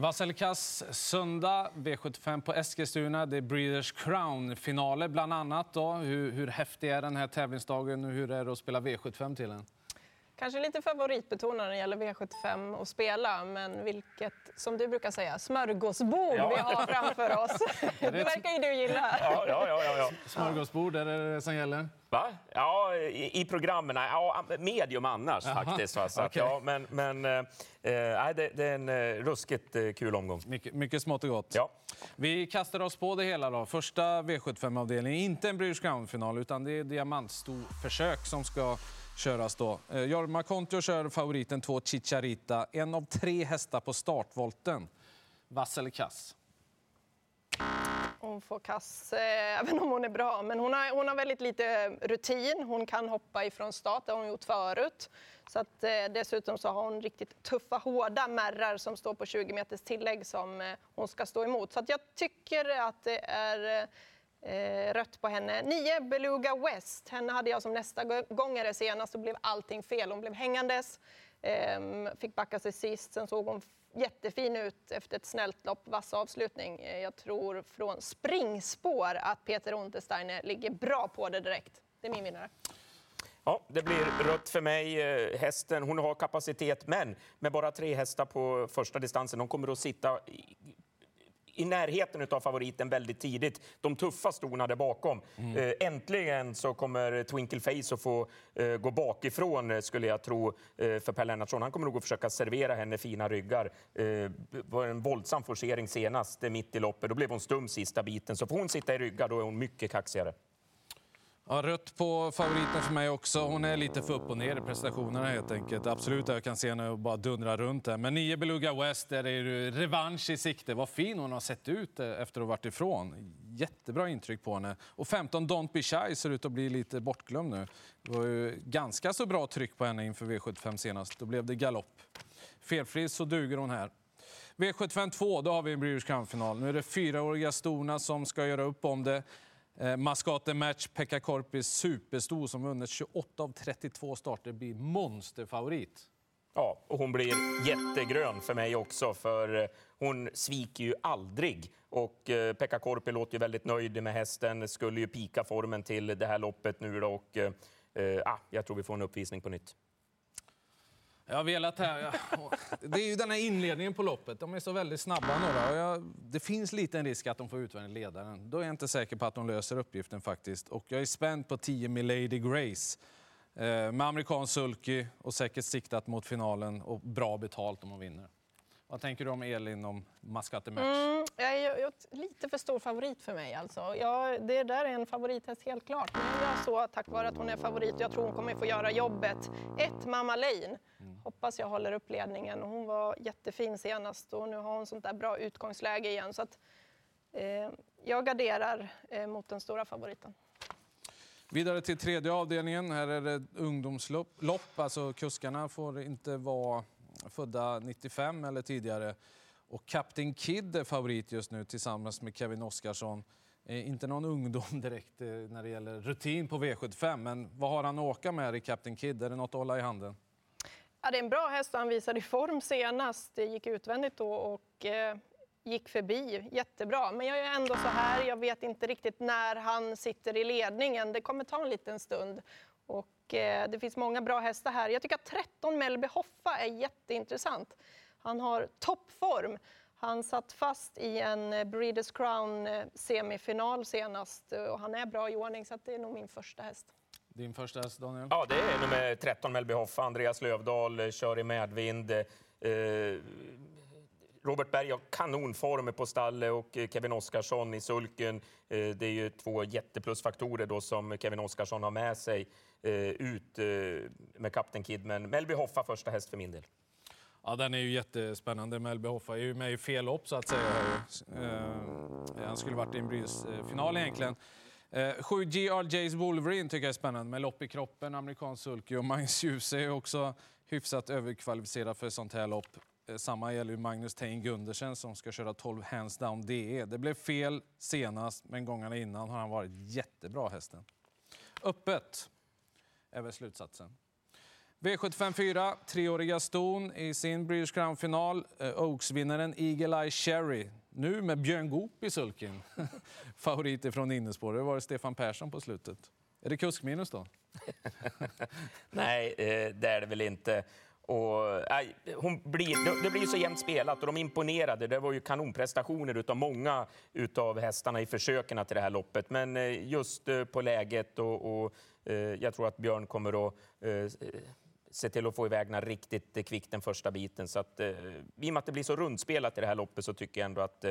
Vasilkas söndag, V75 på Eskilstuna. Det är Breeders Crown-finaler bland annat. Då. Hur, hur häftig är den här tävlingsdagen och hur är det att spela V75 till den? Kanske lite favoritbetonad när det gäller V75 att spela, men vilket, som du brukar säga, smörgåsbord ja. vi har framför oss. det verkar ju du gilla. Ja, ja, ja, ja. Smörgåsbord, är det det som gäller? Va? Ja, i, i programmen. Ja, medium annars Aha. faktiskt. Va? Så okay. ja, men men äh, det, det, är en äh, ruskigt äh, kul omgång. Mycket, mycket smått och gott. Ja. Vi kastar oss på det hela. då. Första V75-avdelningen. Inte en British Crown-final, utan det är diamantstorförsök som ska köras då. Eh, Jorma Kontio kör favoriten 2 Chicharita. En av tre hästar på startvolten. Vass eller kass? Hon får kass, eh, även om hon är bra. Men hon har, hon har väldigt lite rutin. Hon kan hoppa ifrån start, det har hon gjort förut. Så att, eh, dessutom så har hon riktigt tuffa, hårda märrar som står på 20 meters tillägg som eh, hon ska stå emot. Så att jag tycker att det är eh, rött på henne. 9 Beluga West. Henne hade jag som nästa gångare senast och blev allting fel. Hon blev hängandes, eh, fick backa sig sist. Sen såg hon jättefin ut efter ett snällt lopp, vass avslutning. Eh, jag tror från springspår att Peter Untersteiner ligger bra på det direkt. Det är min vinnare. Ja, det blir rött för mig. Eh, hästen hon har kapacitet, men med bara tre hästar på första distansen. De kommer att sitta i närheten av favoriten väldigt tidigt. De tuffa stona där bakom. Mm. Eh, äntligen så kommer Twinkle Face att få eh, gå bakifrån, eh, skulle jag tro, för Per Lennartsson. Han kommer nog att försöka servera henne fina ryggar. Det var en våldsam forcering senast, mitt i loppet. Då blev hon stum sista biten. Så får hon sitta i ryggar, då är hon mycket kaxigare. Ja, rött på favoriten för mig också. Hon är lite för upp och ner i prestationerna helt enkelt. Absolut, jag kan se henne bara dundra runt där. Men 9 Beluga West, där är det revansch i sikte. Vad fin hon har sett ut eh, efter att ha varit ifrån. Jättebra intryck på henne. Och 15 Don't Be Shy ser ut att bli lite bortglömd nu. Det var ju ganska så bra tryck på henne inför V75 senast. Då blev det galopp. Felfri så duger hon här. V75 2, då har vi en Breeders' Crown-final. Nu är det fyraåriga Storna som ska göra upp om det. Eh, maskoten Match, Pekka Korpis, superstor som vunnit 28 av 32 starter, blir monsterfavorit. Ja, och hon blir jättegrön för mig också, för eh, hon sviker ju aldrig. Och eh, Pekka Korpi låter ju väldigt nöjd med hästen, skulle ju pika formen till det här loppet nu då, och eh, eh ah, jag tror vi får en uppvisning på nytt. Jag har velat här. Det är ju den här inledningen på loppet. De är så väldigt snabba några. Jag, det finns lite en risk att de får utvändigt ledaren. Då är jag inte säker på att de löser uppgiften faktiskt. Och jag är spänd på 10 Milady Grace. Eh, med amerikansk sulky och säkert siktat mot finalen och bra betalt om hon vinner. Vad tänker du om Elin om Mascate Match? Mm, jag är, jag lite för stor favorit för mig. Alltså. Jag, det där är en favorithäst helt klart. Men jag så tack vare att hon är favorit jag tror hon kommer få göra jobbet. Ett, Mamma Lane. Hoppas jag håller upp ledningen. Hon var jättefin senast och nu har hon sånt där bra utgångsläge igen. Så att, eh, jag garderar eh, mot den stora favoriten. Vidare till tredje avdelningen. Här är det ungdomslopp. Alltså kuskarna får inte vara födda 95 eller tidigare. Och Captain Kid är favorit just nu tillsammans med Kevin Oskarsson. Eh, inte någon ungdom direkt eh, när det gäller rutin på V75, men vad har han att åka med i Captain Kid? Är det något att hålla i handen? Ja, det är en bra häst och han visade form senast. Det gick utvändigt då och eh, gick förbi. Jättebra. Men jag är ändå så här, jag vet inte riktigt när han sitter i ledningen. Det kommer ta en liten stund. Och, eh, det finns många bra hästar här. Jag tycker att 13 Melby Hoffa är jätteintressant. Han har toppform. Han satt fast i en eh, Breeders Crown-semifinal eh, senast och han är bra i ordning så det är nog min första häst. Din första häst, Daniel? Ja, det är nummer 13, Melby Hoffa. Andreas Lövdahl eh, kör i medvind. Eh, Robert Berg har kanonform på stallet och Kevin Oskarsson i sulken. Eh, det är ju två jätteplusfaktorer då som Kevin Oskarsson har med sig eh, ut eh, med Captain Kid. Men Melby Hoffa första häst för min del. Ja, den är ju jättespännande. Melby Hoffa är ju med i fel lopp så att säga. Han skulle varit i en final egentligen. Eh, 7 GRJ's Wolverine tycker jag är spännande med lopp i kroppen, amerikansk sulky och Magnus Djuse är också hyfsat överkvalificerad för sånt här lopp. Eh, samma gäller ju Magnus Tein Gundersen som ska köra 12 hands down DE. Det blev fel senast, men gångerna innan har han varit jättebra hästen. Öppet är väl slutsatsen. V75 4, treåriga ston i sin British Crown-final. Eh, Oaks-vinnaren Eagle Eye Cherry. Nu med Björn Goop i sulken. Favorit från innerspår. Det var Stefan Persson på slutet. Är det kuskminus då? Nej, eh, det är det väl inte. Och, nej, hon blir, det blir så jämnt spelat och de imponerade. Det var ju kanonprestationer av många av hästarna i försöken till det här loppet. Men eh, just på läget och, och jag tror att Björn kommer att se till att få iväg den riktigt kvickt den första biten. Så att, I och med att det blir så rundspelat i det här loppet så tycker jag ändå att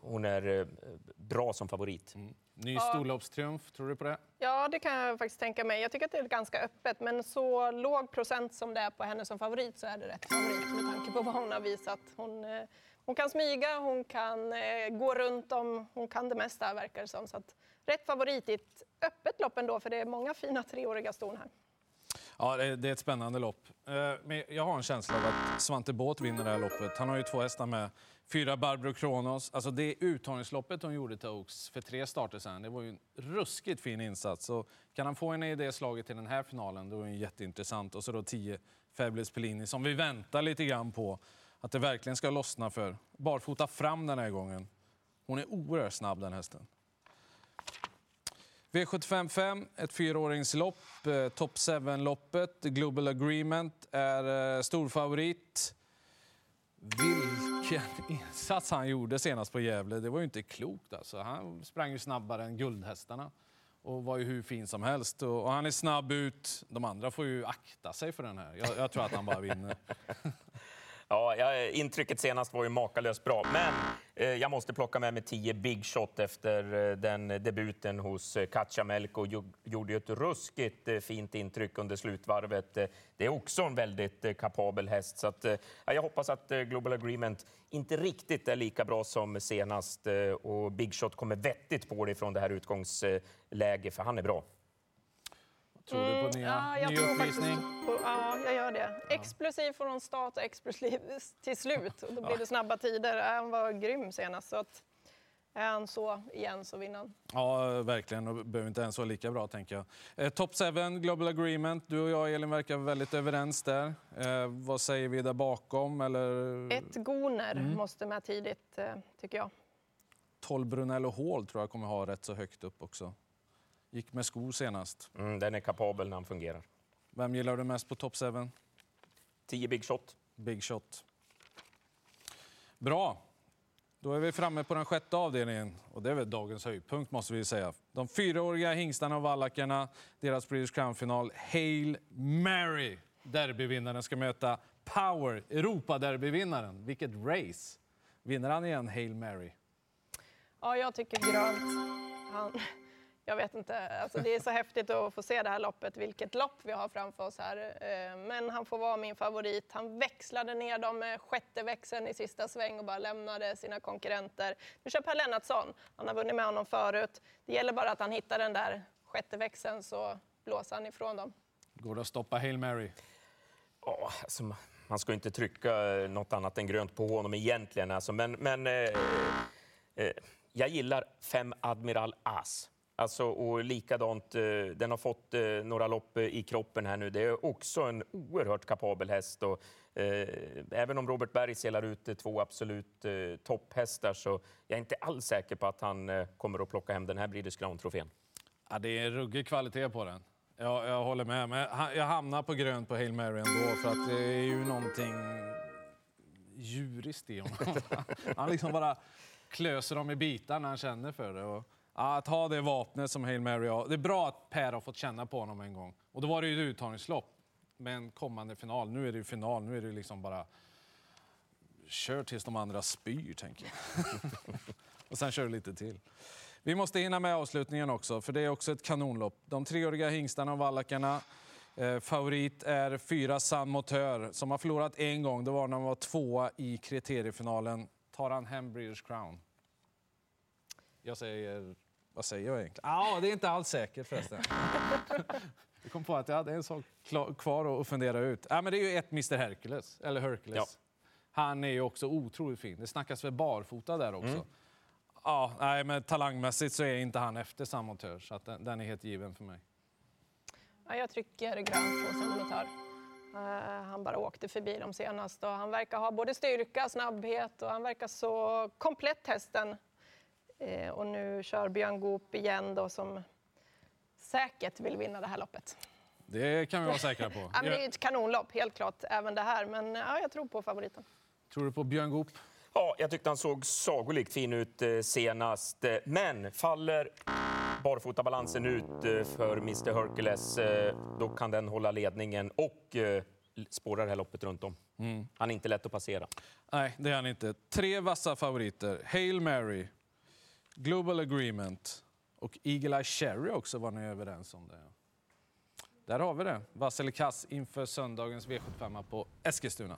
hon är bra som favorit. Mm. Ny storloppstriumf, tror du på det? Ja, det kan jag faktiskt tänka mig. Jag tycker att det är ganska öppet, men så låg procent som det är på henne som favorit så är det rätt favorit med tanke på vad hon har visat. Hon, eh, hon kan smyga, hon kan eh, gå runt om, hon kan det mesta verkar det som. Så att, rätt favorit i ett öppet lopp ändå, för det är många fina treåriga ston här. Ja, det är ett spännande lopp. Eh, men jag har en känsla av att Svante Båt vinner det här loppet. Han har ju två hästar med. Fyra Barbro Kronos. Alltså det uttagningsloppet hon gjorde till Oaks för tre starter sen, det var ju en ruskigt fin insats. Så kan han få henne i det slaget till den här finalen, då är det jätteintressant. Och så då 10 Fabulous Pellini som vi väntar lite grann på att det verkligen ska lossna för. Barfota fram den här gången. Hon är oerhört snabb den hästen. V755, ett fyraåringslopp. Eh, Top 7-loppet. Global Agreement är eh, storfavorit. Vilken insats han gjorde senast på Gävle. Det var ju inte klokt. Alltså. Han sprang ju snabbare än guldhästarna och var ju hur fin som helst. Och, han är snabb ut. De andra får ju akta sig för den här. Jag, jag tror att han bara vinner. Ja, intrycket senast var ju makalöst bra, men eh, jag måste plocka med mig tio big shot efter eh, den debuten hos eh, Kacamelko. Gjorde ju ett ruskigt eh, fint intryck under slutvarvet. Eh, det är också en väldigt eh, kapabel häst, så att, jag hoppas att Global Agreement inte riktigt är lika bra som senast och big shot kommer vettigt på det från det här utgångsläget, för han är bra. Tror du på mm, nya, ja, jag ny uppvisning? På, ja, jag gör det. Explosiv från start och explosiv till slut. Och då blir det snabba tider. Han var grym senast. Så att, är han så igen så vinner han. Ja, verkligen. Och behöver inte ens vara lika bra, tänker jag. Eh, Top 7, Global Agreement. Du och jag, Elin, verkar väldigt överens där. Eh, vad säger vi där bakom? Eller... Ett Goner mm. måste med tidigt, eh, tycker jag. 12 Brunello Hall tror jag kommer ha rätt så högt upp också. Gick med skor senast. Mm, den är kapabel när han fungerar. Vem gillar du mest på Top 7? 10 Big Shot. Big Shot. Bra. Då är vi framme på den sjätte avdelningen. Och det är väl dagens höjdpunkt måste vi säga. De fyraåriga hingstarna och vallackarna, deras British Crown-final. Hail Mary! Derbyvinnaren ska möta Power, Europaderbyvinnaren. Vilket race! Vinner han igen, Hail Mary? Ja, jag tycker grönt. Han, jag vet inte, alltså det är så häftigt att få se det här loppet, vilket lopp vi har framför oss här. Eh, men han får vara min favorit. Han växlade ner dem med sjätte växeln i sista sväng och bara lämnade sina konkurrenter. Nu kör Per Lennartsson, han har vunnit med honom förut. Det gäller bara att han hittar den där sjätte växeln så blåser han ifrån dem. Går det att stoppa Hail Mary? Ja, alltså, man ska inte trycka något annat än grönt på honom egentligen. Alltså, men men eh, eh, jag gillar fem Admiral As. Alltså, och likadant, eh, den har fått eh, några lopp eh, i kroppen här nu. Det är också en oerhört kapabel häst. Och, eh, även om Robert Berg selar ut två absolut eh, topphästar så jag är inte alls säker på att han eh, kommer att plocka hem den här Breeders Crown-trofén. Ja, det är ruggig kvalitet på den. Jag, jag håller med. Men jag hamnar på grönt på Hail Mary ändå för att det är ju någonting djuriskt i honom. Han liksom bara klöser dem i bitar när han känner för det. Och att ha det vapnet som Hail Mary har. Det är bra att Per har fått känna på honom en gång. Och då var det ju ett uttagningslopp. Men kommande final, nu är det ju final, nu är det liksom bara... Kör tills de andra spyr, tänker jag. och sen kör du lite till. Vi måste hinna med avslutningen också, för det är också ett kanonlopp. De treåriga hingstarna och vallackarna. Eh, favorit är fyra San Motör som har förlorat en gång. Det var när han var tvåa i kriteriefinalen. Tar han hem Breeders Crown? Jag säger... Vad säger jag egentligen? Ja, det är inte alls säkert förresten. Jag kom på att jag hade en sak kvar att fundera ut. Ja, men det är ju ett Mr Hercules, eller Hercules. Ja. Han är ju också otroligt fin. Det snackas väl barfota där också. Mm. Ja, nej, men talangmässigt så är inte han efter Samotör, så att den, den, är helt given för mig. Ja, jag trycker grönt på Samotör. Eh, han bara åkte förbi dem senast och han verkar ha både styrka, snabbhet och han verkar så komplett hästen. Eh, och nu kör Björn Goop igen då som säkert vill vinna det här loppet. Det kan vi vara säkra på. Ja, men det är ett kanonlopp, helt klart, även det här. Men ja, jag tror på favoriten. Tror du på Björn Goop? Ja, jag tyckte han såg sagolikt fin ut eh, senast. Eh, men faller barfotabalansen ut eh, för Mr Hercules, då kan den hålla ledningen och spåra det här loppet runt om. Han är inte lätt att passera. Nej, det är han inte. Tre vassa favoriter. Hail Mary, Global Agreement och Eagle Eye Cherry också var ni överens om det. Där har vi det. Vass kass inför söndagens V75 på Eskilstuna.